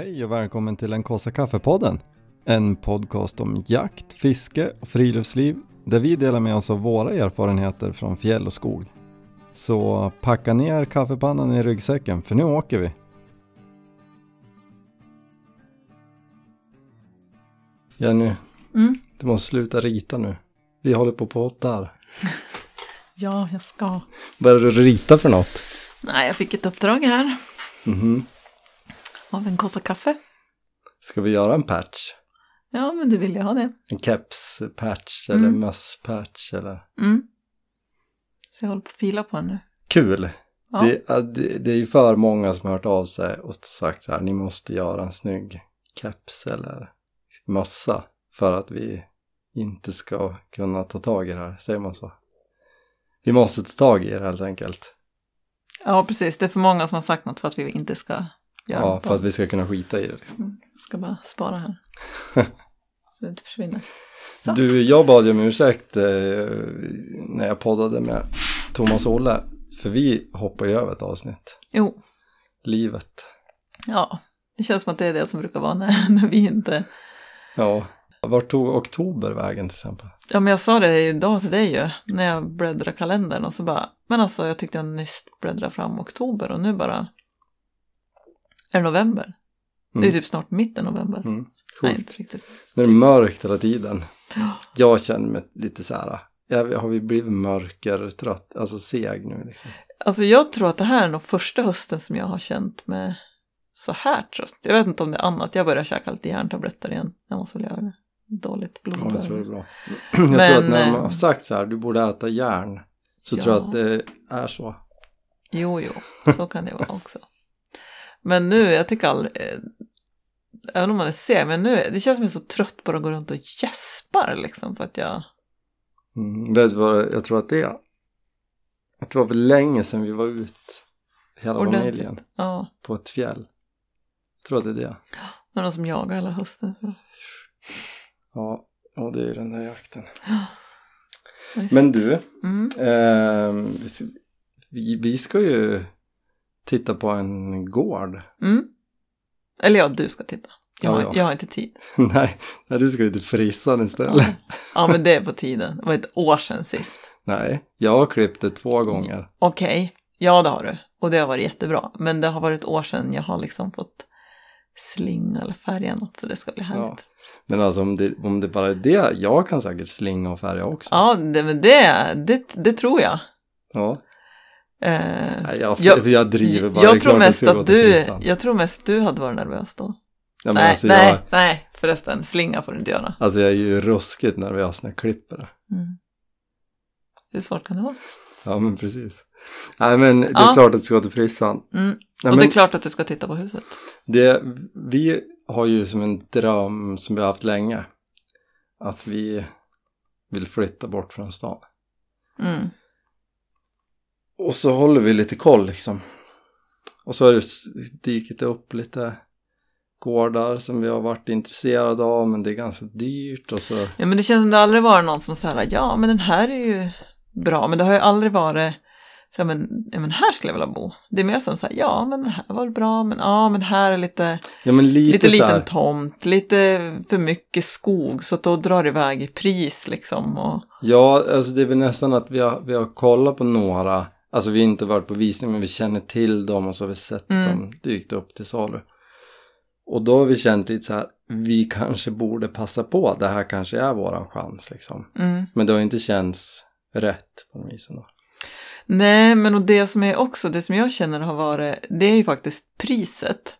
Hej och välkommen till den kaffe kaffepodden. En podcast om jakt, fiske och friluftsliv där vi delar med oss av våra erfarenheter från fjäll och skog. Så packa ner kaffepannan i ryggsäcken för nu åker vi. Jenny, Mm. du måste sluta rita nu. Vi håller på på där. Ja, jag ska. Vad är det du rita för något? Nej, jag fick ett uppdrag här Mhm. Av en kossa kaffe. Ska vi göra en patch? Ja, men du vill ju ha det. En keps-patch eller Mm. möss-patch eller? Mm. Så jag håller på att fila på den nu. Kul! Ja. Det, ja, det, det är ju för många som har hört av sig och sagt så här, ni måste göra en snygg keps eller mössa för att vi inte ska kunna ta tag i det här, säger man så? Vi måste ta tag i det helt enkelt. ja, precis. Det är för många som har sagt något för att vi inte ska göra Ja, för att vi ska kunna skita i det. liksom. Mm. Ska bara spara här. så det inte försvinner. Så. Du, jag bad ju om ursäkt eh, när jag poddade med Thomas Olle, för vi hoppar ju över ett avsnitt. Jo, Livet. ja. Det känns som att det är det som brukar vara när, när vi inte... Ja. Vart tog oktober vägen till exempel? Ja, men jag sa det idag till dig ju, när jag bläddrade kalendern och så bara, men alltså jag tyckte jag nyss bläddrade fram oktober och nu bara är det november. Det är Mm. typ snart mitten november. Mm. Nej, Coolt. inte riktigt. Nu är det mörkt hela tiden. Ja. Jag känner mig lite så här, jag, har vi blivit mörkertrött, alltså seg nu liksom? Alltså jag tror att det här är nog första hösten som jag har känt mig så här trött. Jag vet inte om det är annat, jag börjar käka lite järntabletter igen. Jag måste väl göra det. Dåligt blod. Ja, jag tror det är bra. jag tror Men, att när man har eh, sagt så här, du borde äta järn, så Ja. tror jag att det är så. Jo, jo, så kan det vara också. Men nu, jag tycker aldrig, eh, även om man är seg, men nu, det känns som jag är så trött bara att gå runt och gäspar liksom för att jag, Mm. Vet du vad jag tror att det är? Att det var för länge sedan vi var ut, hela Ordentligt. familjen, ja, på ett fjäll. Jag tror att det är det. är någon som jagar hela hösten. Så. Ja, och det är den där jakten. Visst. Men du, Mm. eh, vi, vi ska ju titta på en gård. Mm. Eller ja, du ska titta. Jag, Ja, har, ja. jag har inte tid. nej, nej, du ska ju till frissan istället. Ja. ja, men det är på tiden. Det var ett år sedan sist. Nej, jag har klippt det två gånger. Okej, ja det har du. Och det har varit jättebra. Men det har varit ett år sedan jag har liksom fått slinga eller färga något så det ska bli härligt. Men alltså om det, om det bara är det, jag kan säkert slinga och färga också. Ja, det, men det, det, det tror jag. Ja. Eh, jag, Jag- jag, driver bara. Jag tror mest att du, jag tror mest du hade varit nervös då. Ja, nej, alltså, nej, Jag, nej, förresten, slinga får du inte göra. alltså jag är ju ruskigt nervös när jag klipper det. Mm. Hur svårt kan det vara? Ja men precis. Nej men det är Ja. klart att du ska till frissan. Mm. Och det är klart att du ska titta på huset. det, vi har ju som en dröm som vi har haft länge. Att vi vill flytta bort från stan. Mm. Och så håller vi lite koll liksom. Och så har det dykt upp lite gårdar som vi har varit intresserade av men det är ganska dyrt och så. Ja, men det känns som det aldrig varit någon som säger ja, men den här är ju bra, men det har ju aldrig varit så här, men, ja, men här skulle jag vilja bo. Det är mer som så här, ja, men här var väl bra, men ja, men här är lite, Ja men lite, lite liten tomt, lite för mycket skog, så att då drar det iväg i pris liksom. Och, Ja, alltså det är väl nästan att vi har, vi har kollat på några, alltså vi har inte varit på visning men vi känner till dem och så har vi sett Mm. dem dykt upp till salu. Och då har vi känt lite så här, vi kanske borde passa på, det här kanske är våran chans liksom. mm. Men det har inte känts rätt på något vis ändå. Nej, men och det som är också, det som jag känner har varit, det är ju faktiskt priset.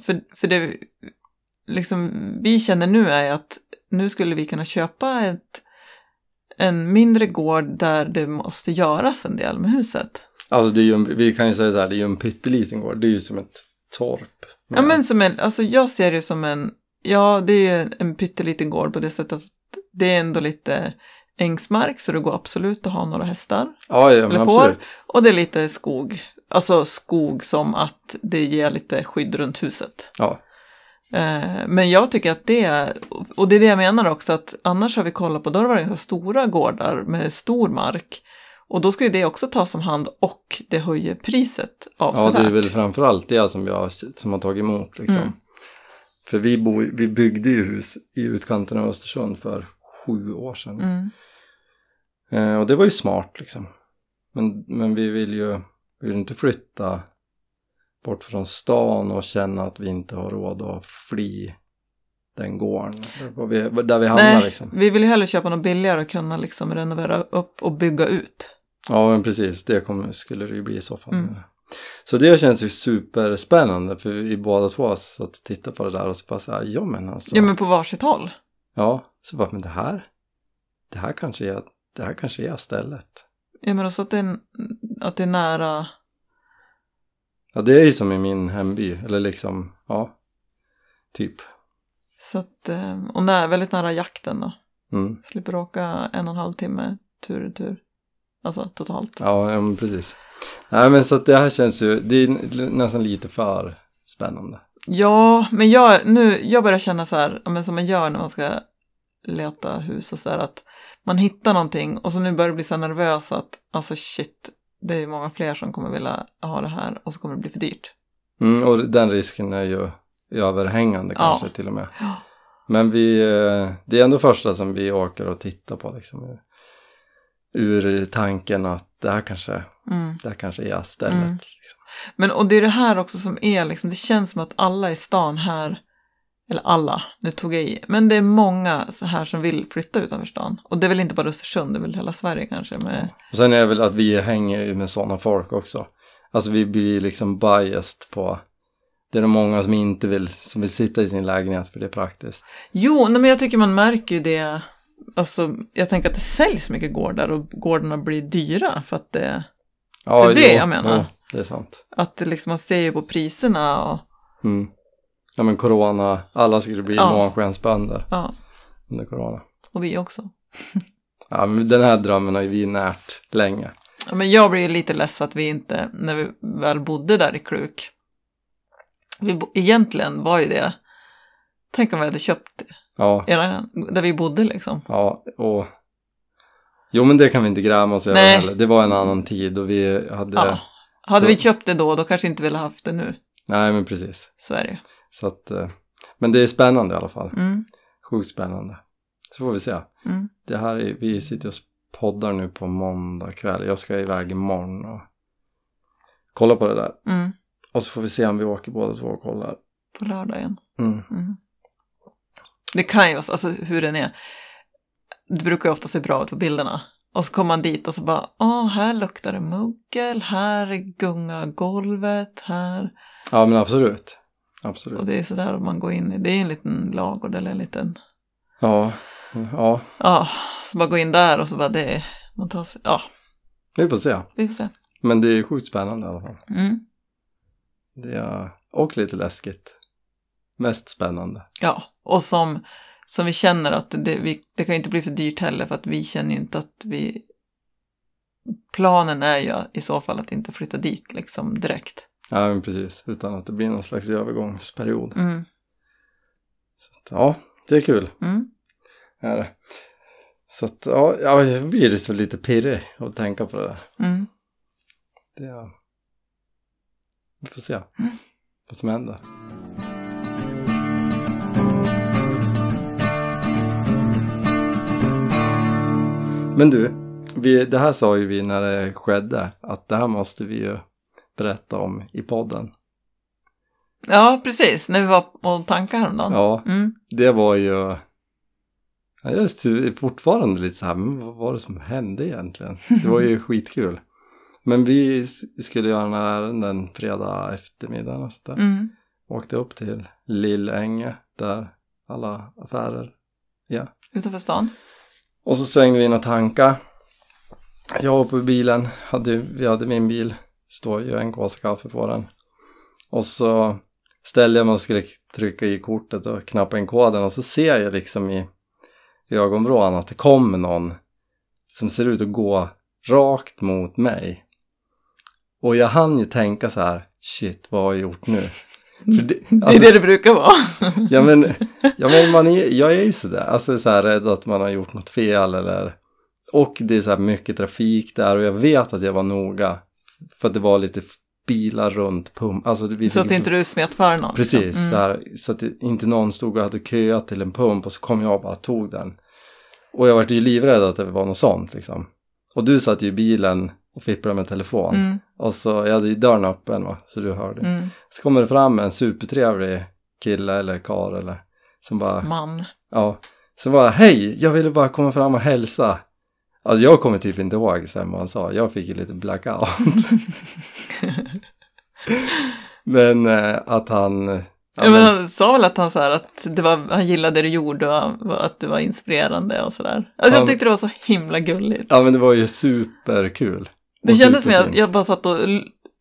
För, för det liksom, vi känner nu är att nu skulle vi kunna köpa ett, en mindre gård där det måste göras en del med huset. Alltså det är ju, en, vi kan ju säga så här, det är ju en pytteliten gård, det är ju som ett torp. Ja, men som en, alltså jag ser det som en, ja det är en pytteliten gård på det sättet att det är ändå lite ängsmark så det går absolut att ha några hästar. ja, ja men eller får. absolut. Och det är lite skog. Alltså skog som att det ger lite skydd runt huset. Ja. Eh, Men jag tycker att det är, och det är det jag menar också, att annars har vi kollat på, då har det varit ganska stora gårdar med stor mark. Och då ska ju det också tas om hand och det höjer priset Ja, avsevärt. det är väl framförallt det som, jag, som har tagit emot liksom. Mm. För vi, bo, vi byggde ju hus i utkanten av Östersund för sju år sedan. Mm. Eh, och det var ju smart liksom. Men, men vi vill ju vi vill inte flytta bort från stan och känna att vi inte har råd att fly den gården. Var vi, där vi hamnar Nej, liksom. vi vill ju hellre köpa något billigare och kunna liksom renovera upp och bygga ut. Ja men precis, det kommer, skulle det ju bli i så fall. Mm. Så det känns ju superspännande för vi båda två satt och tittade på det där och så bara så här, ja men alltså. Ja, men på varsitt håll. Ja, så bara, men det här, det här kanske är, det här kanske är stället. Ja, men också att det är, att det är nära. Ja, det är ju som i min hemby, eller liksom, ja, typ. Så att, eh, och när, väldigt nära jakten då. Mm. Slipper åka en och en halv timme tur och tur. Alltså totalt. Ja, ja men precis. Nej, men så att det här känns ju, det är nästan lite för spännande. Ja, men jag, nu, jag börjar känna så här, men som man gör när man ska leta hus och så här att man hittar någonting och så nu börjar jag bli så här nervös att alltså shit, det är många fler som kommer vilja ha det här och så kommer det bli för dyrt. Mm, och den risken är ju överhängande Ja. kanske till och med. Men vi, eh, det är ändå första som vi åker och tittar på liksom. Ur tanken att det här kanske, Mm. det här kanske är stället. Mm. Liksom. Men och det är det här också som är liksom, det känns som att alla i stan här, eller alla, nu tog jag i, men det är många så här som vill flytta utanför stan. Och det är väl inte bara Östersund, det är väl hela Sverige kanske med, Och sen är det väl att vi hänger med sådana folk också. Alltså vi blir liksom biased på det är nog många som inte vill, som vill sitta i sin lägenhet för det är praktiskt. Jo, nej, men jag tycker man märker ju det. Alltså, jag tänker att det säljs mycket gårdar och gårdarna blir dyra för att det, Ja, Det är det jag menar. Jo, det är sant. att det liksom, man ser ju på priserna och Mm. Ja men corona, alla skulle bli Ja. månskensbönder ja, under corona. och vi också. Ja men den här drömmen har ju vi närt länge. Ja, men jag blir ju lite less att vi inte, när vi väl bodde där i Kluk, vi, egentligen var ju det, tänk om vi hade köpt Ja, era, där vi bodde liksom. ja och Jo men det kan vi inte gräma oss över heller. Det var en annan tid och vi hade Ja. Hade Så- vi köpt det då, då kanske inte vi hade haft det nu, Nej men precis. Sverige. Så att eh, Men det är spännande i alla fall. Mm, Sjukt spännande. Så får vi se. mm. Det här är, vi sitter och poddar nu på måndag kväll. Jag ska iväg imorgon och kolla på det där. Mm. Och så får vi se om vi åker båda två och kollar. På lördagen. Mm. Mm. Det kan ju vara så, alltså hur den är. Det brukar ju ofta se bra ut på bilderna. Och så kommer man dit och så bara, åh, här luktar det muggel, här gungar golvet, här. Ja men absolut. Absolut. Och det är sådär man går in i, det är en liten lagård eller en liten, Ja. Ja. ja, så bara gå in där och så bara det, man tar sig, ja, Vi får se. vi får se. Men det är sjukt spännande i alla fall. Mm. Det är, och lite läskigt. Mest spännande. Ja, och som, som vi känner att det, vi, det kan inte bli för dyrt heller för att vi känner ju inte att vi... Planen är ju i så fall att inte flytta dit liksom direkt. Ja men precis. Utan att det blir någon slags övergångsperiod. Mm, Ja, det är kul. mm. Är det. Så att ja, ja, jag blir liksom lite pirrig att tänka på det där. Mm. Det är... Vi får se vad som händer. Men du, vi, det här sa ju vi när det skedde att det här måste vi ju berätta om i podden. Ja, precis. När vi var på tankar häromdagen. Ja, Mm. det var ju... Ja, jag är fortfarande lite så här, men vad var det som hände egentligen? Det var ju skitkul. Men vi skulle göra några ärenden fredag eftermiddag och sådär. Mm. Åkte upp till Lillänge där alla affärer, ja. Utanför stan. Och så svängde vi in och tanka. Jag uppe i bilen, hade, vi hade min bil, står ju en kåsa kaffe på den. Och så ställde jag mig och skulle trycka i kortet och knappa in koden och så ser jag liksom i, i ögonvrån att det kommer någon som ser ut att gå rakt mot mig. Och jag hann ju tänka så här, shit vad har jag gjort nu? Det, Det är alltså- det det brukar vara. Ja men, ja, men man är, jag är ju sådär, alltså så här rädd att man har gjort något fel eller och det är så här mycket trafik där och jag vet att jag var noga. För att det var lite bilar runt pump. Alltså, vi Så att inte du smet för någon. Precis, liksom. så, här, så att inte någon stod och hade köat till en pump och så kom jag och bara tog den. Och jag var ju livrädd att det var något sånt liksom. Och du satt ju i bilen och fipprade med telefon. Mm, Och så, jag hade ju dörren öppen va, så du hörde. mm. Så kommer det fram en supertrevlig kille eller kar eller som bara, Man. ja, så bara hej, jag ville bara komma fram och hälsa. Alltså jag kommer typ inte ihåg sen vad han sa, jag fick ju lite blackout. Men eh, att han, ja, Ja, men han sa väl att han, så här, att det var, han gillade det du gjorde och att du var inspirerande och sådär. Alltså Ja, jag tyckte det var så himla gulligt. ja men det var ju superkul. Det kändes som jag, superfint. jag bara satt och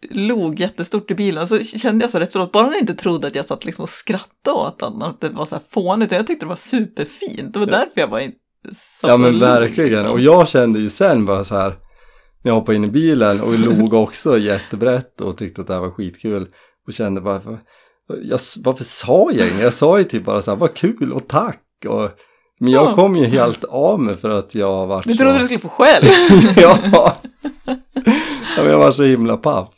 log jättestort i bilen och så kände jag så här efteråt, bara han inte trodde att jag satt liksom och skrattade åt honom, att det var så här fånigt, och jag tyckte det var superfint. Det var därför jag var inte satt Ja men verkligen, liksom. och jag kände ju sen bara så här när jag hoppade in i bilen och log också jättebrett och tyckte att det här var skitkul och kände bara "Va- jag, varför sa jag inget? Jag sa ju typ bara så här, vad kul och tack och men jag Ja. kom ju helt av mig för att jag var Du så... trodde du skulle få skäll? ja. ja, men jag var så himla paff.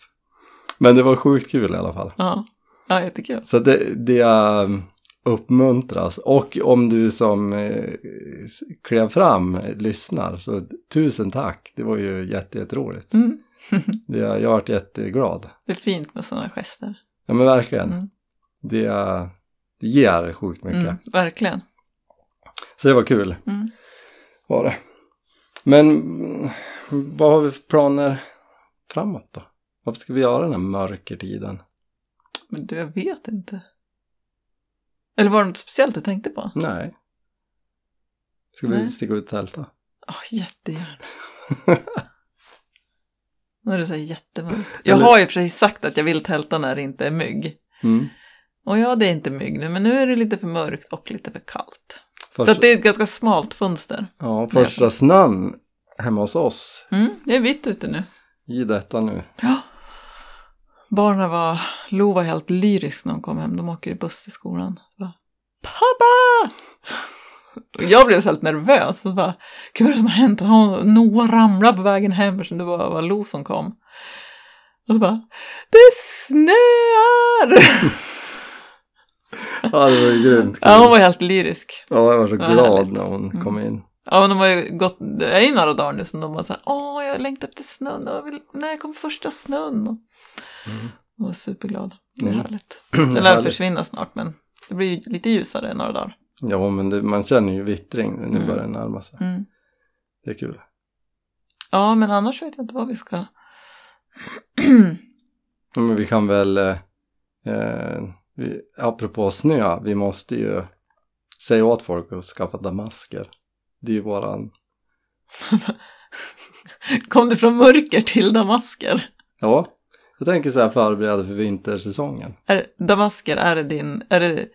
Men det var sjukt kul i alla fall. ja. ja, jättekul. Så det, det um, uppmuntras. Och om du som eh, klev fram eh, lyssnar så tusen tack. Det var ju jätte, jätteroligt. Mm. Det, jag har varit jätteglad. Det är fint med sådana gester. Ja men verkligen. Mm. Det, det ger sjukt mycket. Mm, verkligen. Så det var kul. Mm. Var det. Men mm, vad har vi för planer framåt då? Varför ska vi göra den här mörkertiden? Men du, jag vet inte. Eller var det något speciellt du tänkte på? Nej. Ska vi Nej. sticka ut och tälta? Ja, jättegärna. När du säger jättemörkt. Jag Eller- har ju för sig sagt att jag vill tälta när det inte är mygg. Mm. Och ja, det är inte mygg nu, men nu är det lite för mörkt och lite för kallt. Så Första, att det är ett ganska smalt fönster. ja, första snön hemma hos oss Mm, det är vitt ute nu. i detta nu. Ja. Barnen var, Lo var helt lyrisk när hon kom hem. De åker i buss till skolan. Bara, Pappa! Och jag blev så helt nervös. Och bara, Gud vad är det som har hänt? Hon, Noah ramlade på vägen hem eftersom det var, var Lo som kom. Och så bara, det snöar! Ja, det var ju grymt ja, hon var helt lyrisk. Ja, jag var så glad när hon Mm. kom in. Ja, men de har ju gått, det är ju några dagar nu som de var så här, åh, jag längtar efter snön, jag vill, när kommer första snön? Och Mm. var superglad. Det är Mm. härligt. Det lär försvinna snart, men det blir ju lite ljusare några dagar. Ja, men det, man känner ju vittring nu Mm. börjar det närma sig. Mm. Det är kul. Ja, men annars vet jag inte vad vi ska... Ja, Men vi kan väl, eh, eh, vi, apropå snö, vi måste ju säga åt folk att skaffa damasker. Det är ju våran, Kom du från mörker till damasker? ja, jag tänker så här förbereda för vintersäsongen. Är, damasker, är det din... Är det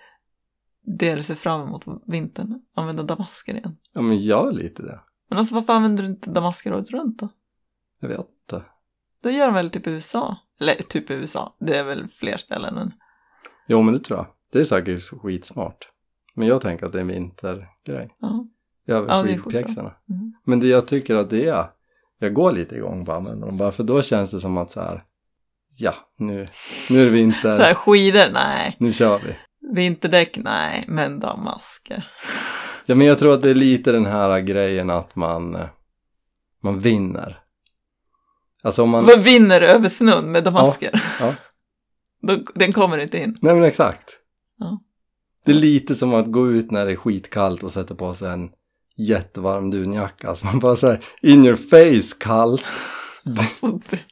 det du ser fram emot på vintern? Använda damasker igen? Ja, men gör lite det. Men alltså varför använder du inte damasker året runt då? Jag vet inte. Då gör de väl typ i USA? Eller typ i USA, det är väl fler ställen än... Jo, men det tror jag. Det är säkert skitsmart. Men jag tänker att det är en vintergrej. Ja. Över Ja, skidpjäxorna. Mm. Men det jag tycker att det är, jag går lite igång att använda dem bara för då känns det som att så här, ja, nu, nu är det vinter, Så här, skidor? Nej. nu kör vi. Vinterdäck? Nej. Men damasker? Ja, men jag tror att det är lite den här grejen att man, eh, man vinner. Alltså om man, Vad vinner över snön med damasker? ja. Då, den kommer inte in. nej men exakt. Ja. Det är lite som att gå ut när det är skitkallt och sätta på sig en jättevarm dunjacka. Alltså man bara säger in your face kallt. Alltså, det-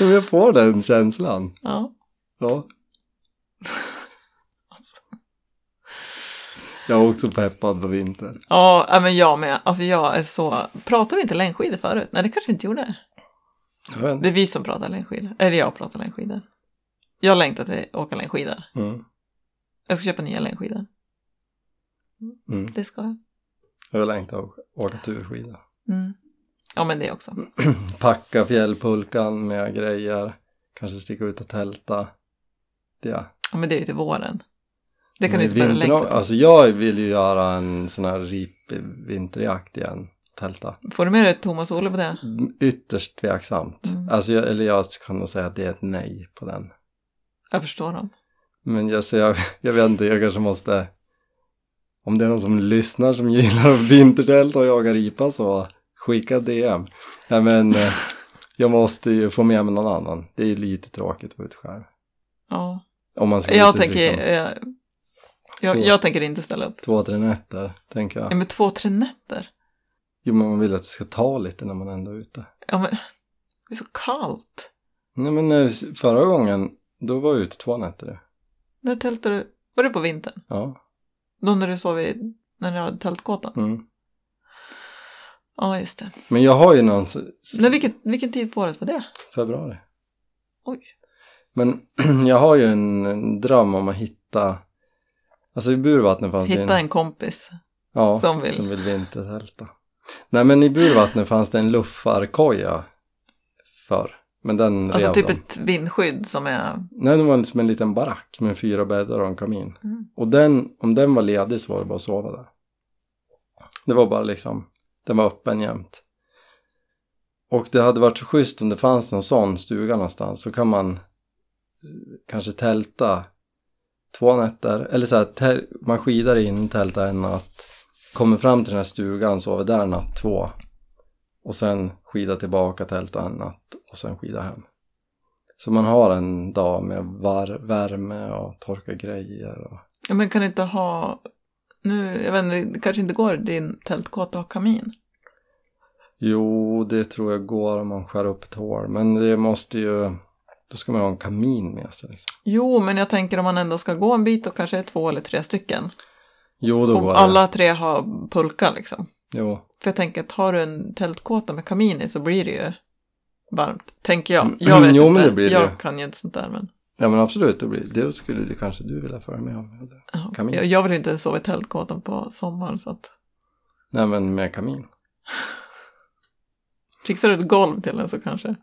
Ja, jag får den känslan. ja. Ja. Alltså. Jag är också peppad på vinter. Ja, men jag med. Alltså jag är så... Pratade vi inte längdskidor förut? Nej, det kanske vi inte gjorde. Vet Det inte. är vi som pratar längdskidor. Eller jag pratar längdskidor. Jag längtar till att åka längdskidor. Mm. Jag ska köpa nya längdskidor. Mm. Det ska jag. Jag längtar att åka turskida. Mm. Ja, men det också. Packa fjällpulkan med grejer. Kanske sticka ut och tälta. Det. Ja, men det är ju till våren. Det kan Men du inte börja vintern- längta till. Alltså jag vill ju göra en sån här rip vinterjakt igen. tälta. Får du med dig Thomas och Olle på det? Ytterst tveksamt. Mm. Alltså, jag, eller jag kan nog säga att det är ett nej på den. Jag förstår dem. Men jag, så jag, jag vet inte, jag kanske måste... Om det är någon som lyssnar som gillar vintertälta och jagar ripa så skicka DM. Nej men eh, jag måste ju få med mig någon annan. Det är lite tråkigt att vara ute själv. Ja. Om man ska Jag ut tänker, liksom, jag, jag, Två. jag tänker inte ställa upp. två, tre nätter, tänker Ja, jag. men två, tre nätter. Jo men man vill att det ska ta lite när man ändå är ute. Ja, men det är så kallt. Nej men eh, förra gången, då var jag ute två nätter. När tältade du? Var det på vintern? Ja. Då när du sov i, när du hade tältkåtan? Mm. Ja, just det. Men jag har ju någon Men vilken, vilken tid på året var det? februari. Oj. Men jag har ju en, en dröm om att hitta, alltså i Burvattnet fanns det en, Hitta en kompis. ja, som vill. som vill vintertälta. Nej men i Burvattnet fanns det en luffarkoja för, men den Alltså typ ett vindskydd som är... Nej det var som en liten barack med fyra bäddar och en kamin. Mm. Och den, om den var ledig så var det bara att sova där. Det var bara liksom, den var öppen jämt. Och det hade varit så schysst om det fanns någon sån stuga någonstans så kan man eh, kanske tälta två nätter eller så här, man skidar in, tältar en natt, kommer fram till den här stugan, sover där natt två och sen skida tillbaka, tälta en natt och sen skida hem. Så man har en dag med var- värme och torka grejer och Ja, men kan du inte ha... Nu, jag vet inte, det kanske inte går din tältkåta att ha kamin. Jo, det tror jag går om man skär upp ett hål. Men det måste ju... Då ska man ha en kamin med sig. Liksom. Jo, men jag tänker om man ändå ska gå en bit och kanske är två eller tre stycken. Jo, då Om går det. alla tre har pulka liksom. Jo. För jag tänker att har du en tältkåta med kamin i så blir det ju varmt. Tänker jag. Jag vet Jo, inte. men det blir det. jag kan ju inte sånt där men. Ja, men absolut. Då blir, det skulle du kanske du vilja föra med om. Kamin. Jag, jag vill inte sova i tältkåtan på sommaren så att. Nej, men med kamin. Fixar du ett golv till den så kanske.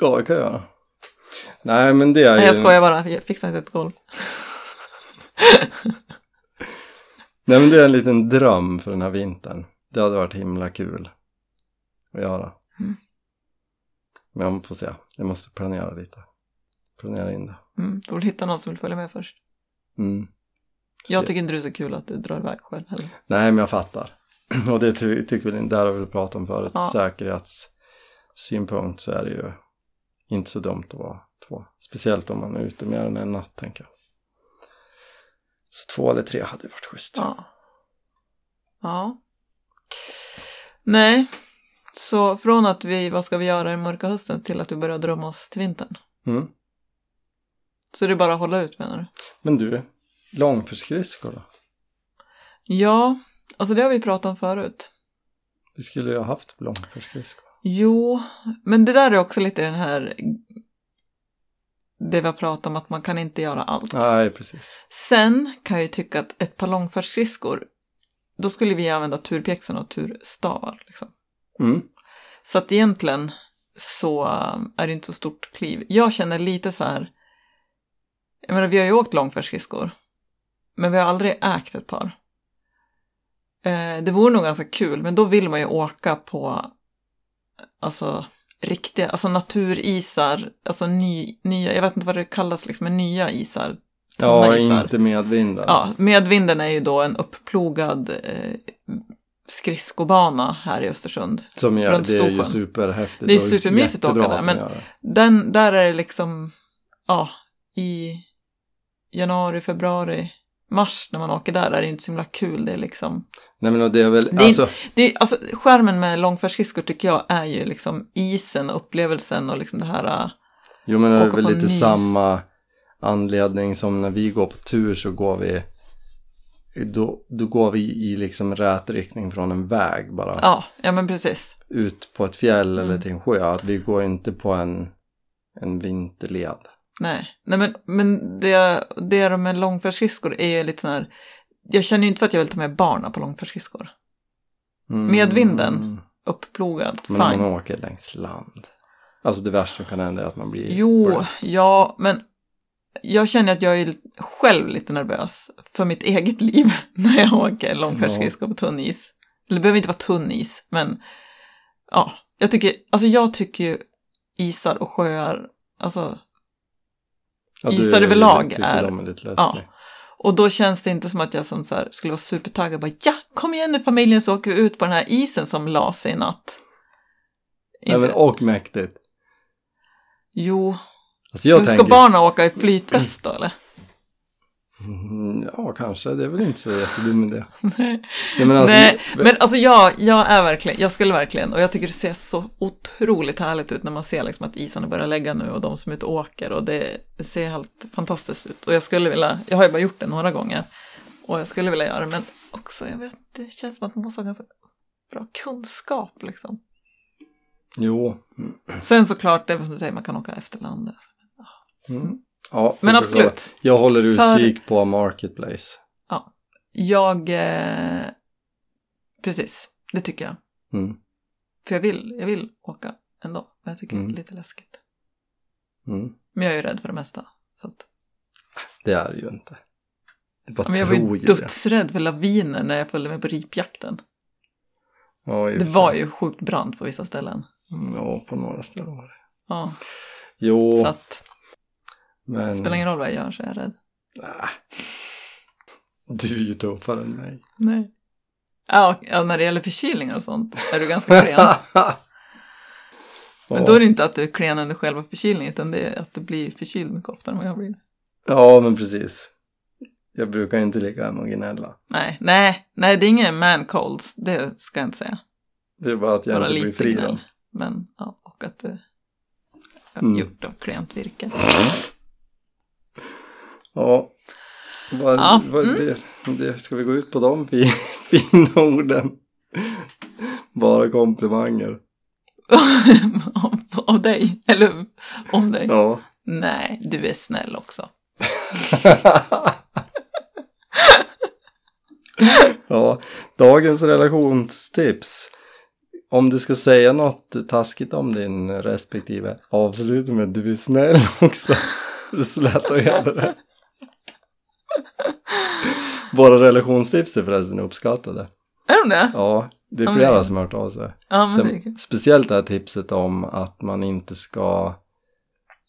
Ja, det kan jag göra. Nej, men det är Nej, ju... jag skojar bara. Jag fixar inte ett golv. Nej, men det är en liten dröm för den här vintern. Det hade varit himla kul att göra. Mm. Men jag får se. Jag måste planera lite. Planera in det. Mm, du vill hitta någon som vill följa med först. Mm. Jag tycker inte det är så kul att du drar iväg själv heller. Nej, men jag fattar. Och det ty tycker vi, där har vi pratat om förut, Ja. säkerhetssynpunkt så är det ju inte så dumt att vara två. Speciellt om man är ute mer än en natt, tänker jag. Så två eller tre hade varit schysst. Ja. Ja. Nej, så från att vi, vad ska vi göra den mörka hösten till att vi börjar drömma oss till vintern. Mm. Så det är bara att hålla ut menar du? Men du, långfärdsskridskor då? Ja, alltså det har vi pratat om förut. Vi skulle ju ha haft långfärdsskridskor. Jo, men det där är också lite den här det vi har pratat om att man kan inte göra allt. Nej, precis. Sen kan jag ju tycka att ett par långfärdsskridskor, då skulle vi använda turpjäxorna och turstavar. Liksom. Mm. Så att egentligen så äh, är det inte så stort kliv. Jag känner lite så här, jag menar vi har ju åkt långfärdsskridskor, men vi har aldrig ägt ett par. Eh, det vore nog ganska kul, men då vill man ju åka på alltså riktiga, alltså naturisar, alltså ny, nya, jag vet inte vad det kallas liksom, men nya isar. Ja, inte medvinden. Ja, medvinden är ju då en uppplogad eh, skridskobana här i Östersund. Som är, runt det är ju superhäftigt. Det är supermysigt att åka där, men-. Den, där är det liksom, ja, i januari, februari, mars när man åker där är det inte så himla kul. Det är liksom, Nej, men det är väl, Det är- alltså, det är, alltså skärmen med långfärdsskridskor tycker jag är ju liksom isen och upplevelsen och liksom det här, Jo men det är väl lite ny- samma anledning som när vi går på tur så går vi då, då går vi i liksom rät riktning från en väg bara ja, ja men precis. ut på ett fjäll eller Mm. till en sjö. Att vi går inte på en, en vinterled. Nej, Nej men, men det, det med långfärdsskridskor är ju lite sån här, jag känner ju inte för att jag vill ta med barnen på långfärdsskridskor. Mm. Medvinden? Uppplogad, Men om fine. man åker längs land. Alltså det värsta som kan hända är att man blir Jo, blöt. ja, men jag känner att jag är själv lite nervös för mitt eget liv när jag åker långfärdsskridskor på tunn is. Eller det behöver inte vara tunn is, men ja, jag tycker, alltså jag tycker ju isar och sjöar, alltså Ja, du Isar överlag tycker är- är ja. Och då känns det inte som att jag som så här skulle vara supertaggad. Bara, ja, kom igen nu familjen så åker vi ut på den här isen som la sig i natt. Nej, men, och mäktigt. Jo, Alltså men ska tänker, barnen åka i flytväst då eller? Mm, Ja, kanske. Det är väl inte så jättedum idé. Nej, Ja, men alltså, Nej, men alltså jag, jag är verkligen, jag skulle verkligen, och jag tycker det ser så otroligt härligt ut när man ser liksom att isarna börjar lägga nu och de som är ute och åker och det, ser helt fantastiskt ut. Och jag skulle vilja, jag har ju bara gjort det några gånger och jag skulle vilja göra det, men också, jag vet, det känns som att man måste ha ganska bra kunskap liksom. Jo. Sen såklart, det är som du säger, man kan åka efter landet. Mm. Ja, Men absolut. Jag håller För- utkik på Marketplace. Jag, eh, precis, det tycker jag. Mm. För jag vill, jag vill åka ändå, men jag tycker Mm. det är lite läskigt. Mm. Men jag är ju rädd för det mesta. Så att, Det är det ju inte. Det bara men jag var ju dödsrädd för laviner när jag följde med på ripjakten. Ja, Det för var ju sjukt brant på vissa ställen. Mm, Ja, på några ställen var det. Ja, Jo, så att men... spelar ingen roll vad jag gör så är jag rädd. Ah. Du är ju tuffare än mig. Nej. Ja, ja, när det gäller förkylningar och sånt är du ganska klen. Men då är det inte att du är klen under själva förkylningen utan det är att du blir förkyld mycket oftare än vad jag blir. Ja, men precis. Jag brukar inte ligga hemma och gnälla. Nej, nej, nej, det är ingen man colds, det ska jag inte säga. Det är bara att jag Bara inte blir fri gnäll. Men, ja, och att du är Mm. gjort av klent virke. Ja. Vad, Ja, vad, mm. det, det, ska vi gå ut på de fi- fina orden? Bara komplimanger. om, om dig, eller om dig. Ja. Nej, du är snäll också. ja, dagens relationstips. Om du ska säga något taskigt om din respektive, avsluta med du är snäll också. Lätt att göra det. Våra relationstips är förresten uppskattade. Är de det? Ja, det är Ja, flera men- som har hört av sig. Ja, men det Sen, kul. speciellt det här tipset om att man inte ska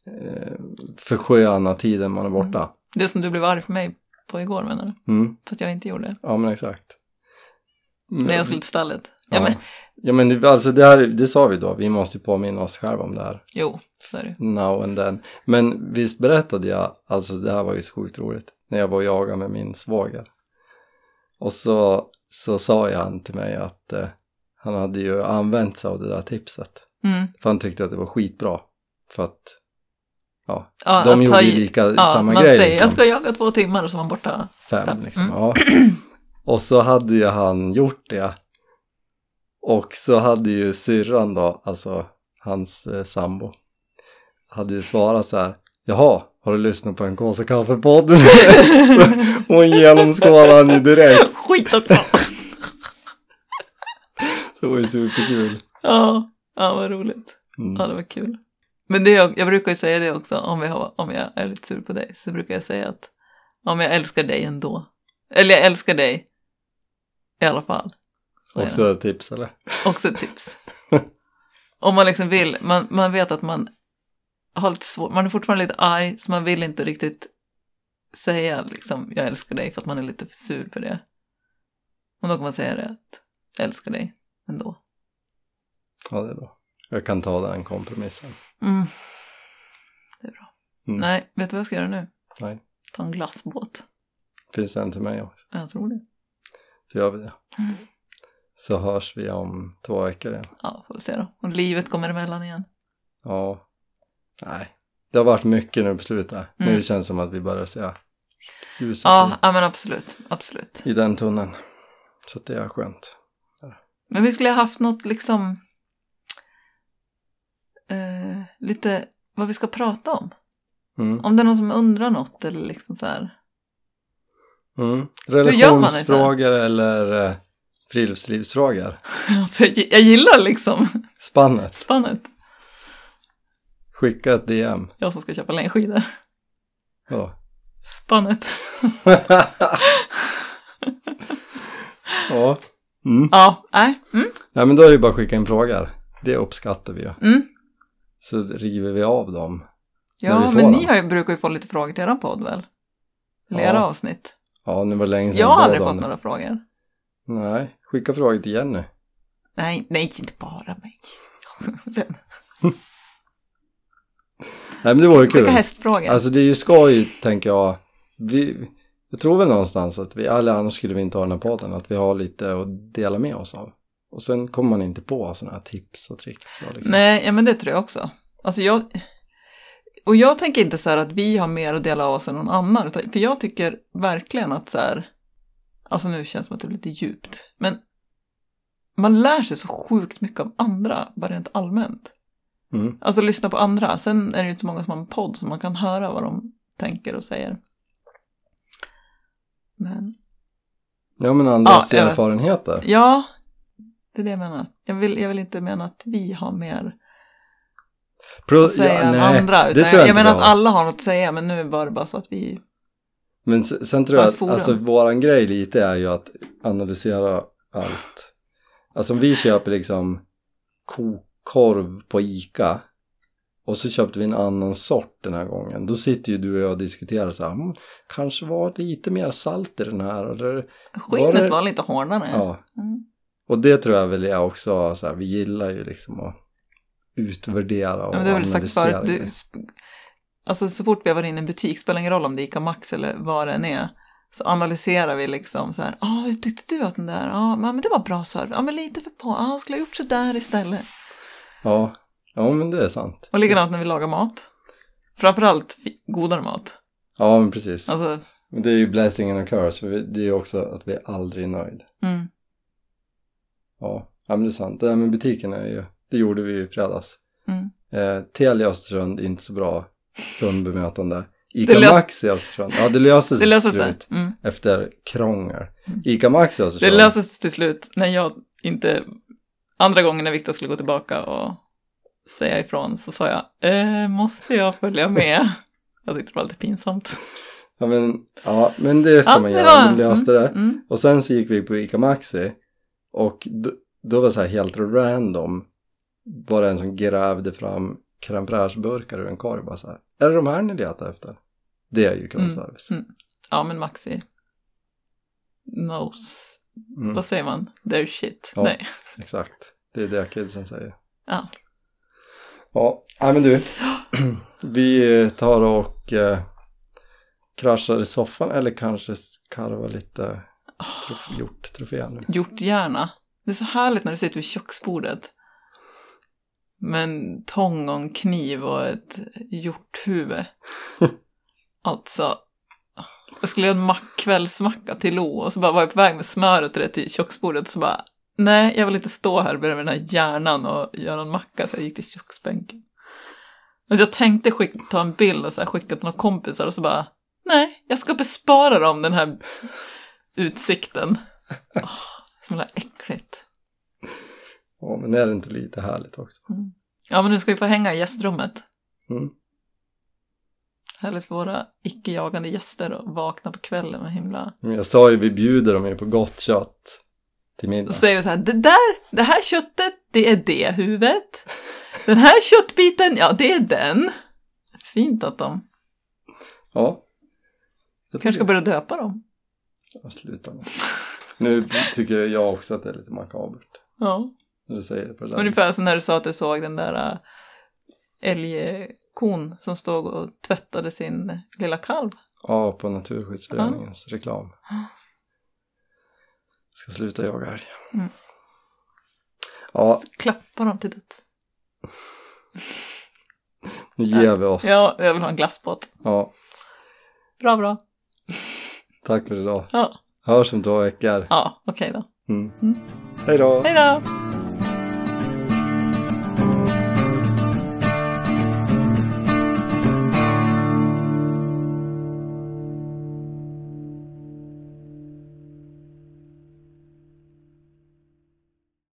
eh, försköna tiden man är borta. Det som du blev arg för mig på igår menar du? Mm. För att jag inte gjorde det. Ja, men exakt. Mm. När jag skulle till stallet. Ja, Ja, men, ja men det, alltså det, här, det sa vi då, vi måste påminna oss själva om det här. jo, så är det. Now and then. Men visst berättade jag, alltså det här var ju så sjukt roligt, när jag var och jagade med min svåger. Och så, så sa jag han till mig att eh, han hade ju använt sig av det där tipset. Mm. För han tyckte att det var skitbra. För att, ja, Ja, de att gjorde ju lika, Ja, samma man grej. säger liksom. jag ska jaga två timmar och så var man borta. Fem Fem. liksom. Mm. Ja. Och så hade ju han gjort det. Och så hade ju syrran då, alltså hans eh, sambo, hade ju svarat så här. Jaha, har du lyssnat på en kåsa kaffepodd? Hon genomskådade han ju direkt. Skit också! Så det var ju superkul. ja, ja, vad roligt. Mm. Ja, det var kul. Men det, jag, jag brukar ju säga det också om jag, har, om jag är lite sur på dig. Så brukar jag säga att om jag älskar dig ändå. Eller jag älskar dig i alla fall. Så Också ett tips eller? också ett tips. om man liksom vill, man, man vet att man har lite svårt, man är fortfarande lite arg så man vill inte riktigt säga liksom jag älskar dig för att man är lite för sur för det. Och då kan man säga det att jag älskar dig ändå. Ja, det är bra. Jag kan ta den kompromissen. Mm. Det är bra. Mm. Nej, vet du vad jag ska göra nu? Nej. Ta en glassbåt. Finns det en till mig också? Jag tror det. Så gör vi det. Mm. Så hörs vi om två veckor igen. Ja, får vi se då. Och livet kommer emellan igen. Ja. Nej. Det har varit mycket nu på slutet. Nu Mm. känns det som att vi börjar se ljuset Ja, ja men absolut. Absolut. i den tunneln. Så det är skönt. Men vi skulle ha haft något liksom... Eh, lite vad vi ska prata om. Mm. Om det är någon som undrar något eller liksom så här. Mm. Relationsfrågor eller eh, friluftslivsfrågor. Jag gillar liksom Spannet. spannet. Skicka ett DM. Jag som ska köpa längdskidor. Ja. Spannet. ja. Mm. Ja, nej. Mm. Nej men då är det bara att skicka in frågor. Det uppskattar vi ju. Mm. Så river vi av dem. Ja, men ni dem. har ju, brukar ju få lite frågor till eran podd väl? Eller Ja. era avsnitt. Ja, nu var det länge sedan Jag har aldrig fått några frågor. Nej, skicka frågor till Jenny. Nej, nej, inte bara mig. Nej men det vore kul. Hästfrågor. Alltså det är ju skoj, tänker jag. Vi, jag tror väl någonstans att vi, eller annars skulle vi inte ha den här podden, att vi har lite att dela med oss av. Och sen kommer man inte på sådana här tips och tricks. Och liksom. Nej, ja, men det tror jag också. Alltså jag... Och jag tänker inte så här att vi har mer att dela av oss än någon annan. Utan, för jag tycker verkligen att så här... Alltså nu känns det som att det blir lite djupt. Men man lär sig så sjukt mycket av andra, bara rent allmänt. Mm. Alltså lyssna på andra. Sen är det ju inte så många som har en podd så man kan höra vad de tänker och säger. Men Ja men andras Ja, vet. erfarenheter. ja, det är det jag menar. Jag vill, jag vill inte mena att vi har mer Pro, att säga än nej, andra. det Utan tror jag, jag, jag menar att alla har något att säga, men nu var det bara så att vi... Men s- sen tror jag att alltså, våran grej lite är ju att analysera allt. Alltså om vi köper liksom kokkorv på Ica och så köpte vi en annan sort den här gången. Då sitter ju du och jag och diskuterar så här, "Mm, kanske var det lite mer salt i den här eller Skinnet det- var lite hårdare. ja. Mm. Och det tror jag väl är också så här, vi gillar ju liksom att utvärdera och Ja, men det jag väl sagt analysera. förut. Du, alltså så fort vi har varit inne i en butik, spelar ingen roll om det är Ica Max eller vad det än är, så analyserar vi liksom så här, ja, hur tyckte du att den där, ja, men det var bra service, ja, men lite för på, ja, skulle ha gjort så där istället. Ja. ja, men det är sant. Och likadant när vi lagar mat. Framförallt godare mat. Ja, men precis. Alltså, det är ju blessing and a curse, för det är ju också att vi är aldrig nöjd. mm, Ja, ja men det är sant. Det där med butiken är ju, det gjorde vi ju i fredags. mm. Eh, Telia Östersund, inte så bra kundbemötande. Ica Det lös- Max i Östersund, ja det löste sig Det till slut Mm. efter krångel. Mm. Ica Max i Det Östersund, löser sig till slut när jag inte, andra gången när Viktor skulle gå tillbaka och säga ifrån så sa jag, eh, måste jag följa med? jag tyckte det var lite pinsamt. ja, men, ja men det ska Ja, man göra, var- de löste det. Mm. Och sen så gick vi på Ica Maxi och då, då var det så här helt random det en som grävde fram crème fraîche-burkar ur en korg bara så här. Är det de här ni letar efter? Det är ju kundservice. Mm. Ja, men Maxi knows, Mm, vad säger man? Their shit. Ja. Nej. exakt. Det är det kidsen säger. Ja. Ja, nej men du. Vi tar och eh, kraschar i soffan eller kanske karvar lite trof- hjorttrofé nu. Gjort gärna. Det är så härligt när du sitter vid köksbordet. Med en tång och en kniv och ett hjorthuvud. alltså, jag skulle göra en mack, kvällsmacka till Lo och så bara var jag på väg med smöret till det till köksbordet och så bara nej, jag vill inte stå här bredvid den här hjärnan och göra en macka så jag gick till köksbänken. Men jag tänkte skick, ta en bild och så här, skicka till några kompisar och så bara nej, jag ska bespara dem den här utsikten. Oh, så himla äckligt. Ja, men är det inte lite härligt också? Ja, men nu ska vi få hänga i gästrummet. Mm. Härligt för våra icke-jagande gäster att vakna på kvällen med himla... Jag sa ju vi bjuder dem ju på gott kött till middag. Då säger vi så här, det där, det här köttet, det är det huvudet. Den här köttbiten, ja det är den. Fint att de Ja. Jag kanske ska börja döpa dem. Ja, sluta nu. Nu tycker jag också att det är lite makabert. Ja. När du säger det på det där Ungefär som när du sa att du såg den där äh, älgkon som stod och tvättade sin lilla kalv. Ja, på Naturskyddsföreningens reklam. Ska sluta jaga älg. Mm. Ja, Klappa dem till döds. nu ger vi oss. Ja, jag vill ha en glasspott. ja. Bra, bra. Tack för idag. Ja, Hörs om två veckor. ja okej då. Mm. Mm. Hej då! Hej då!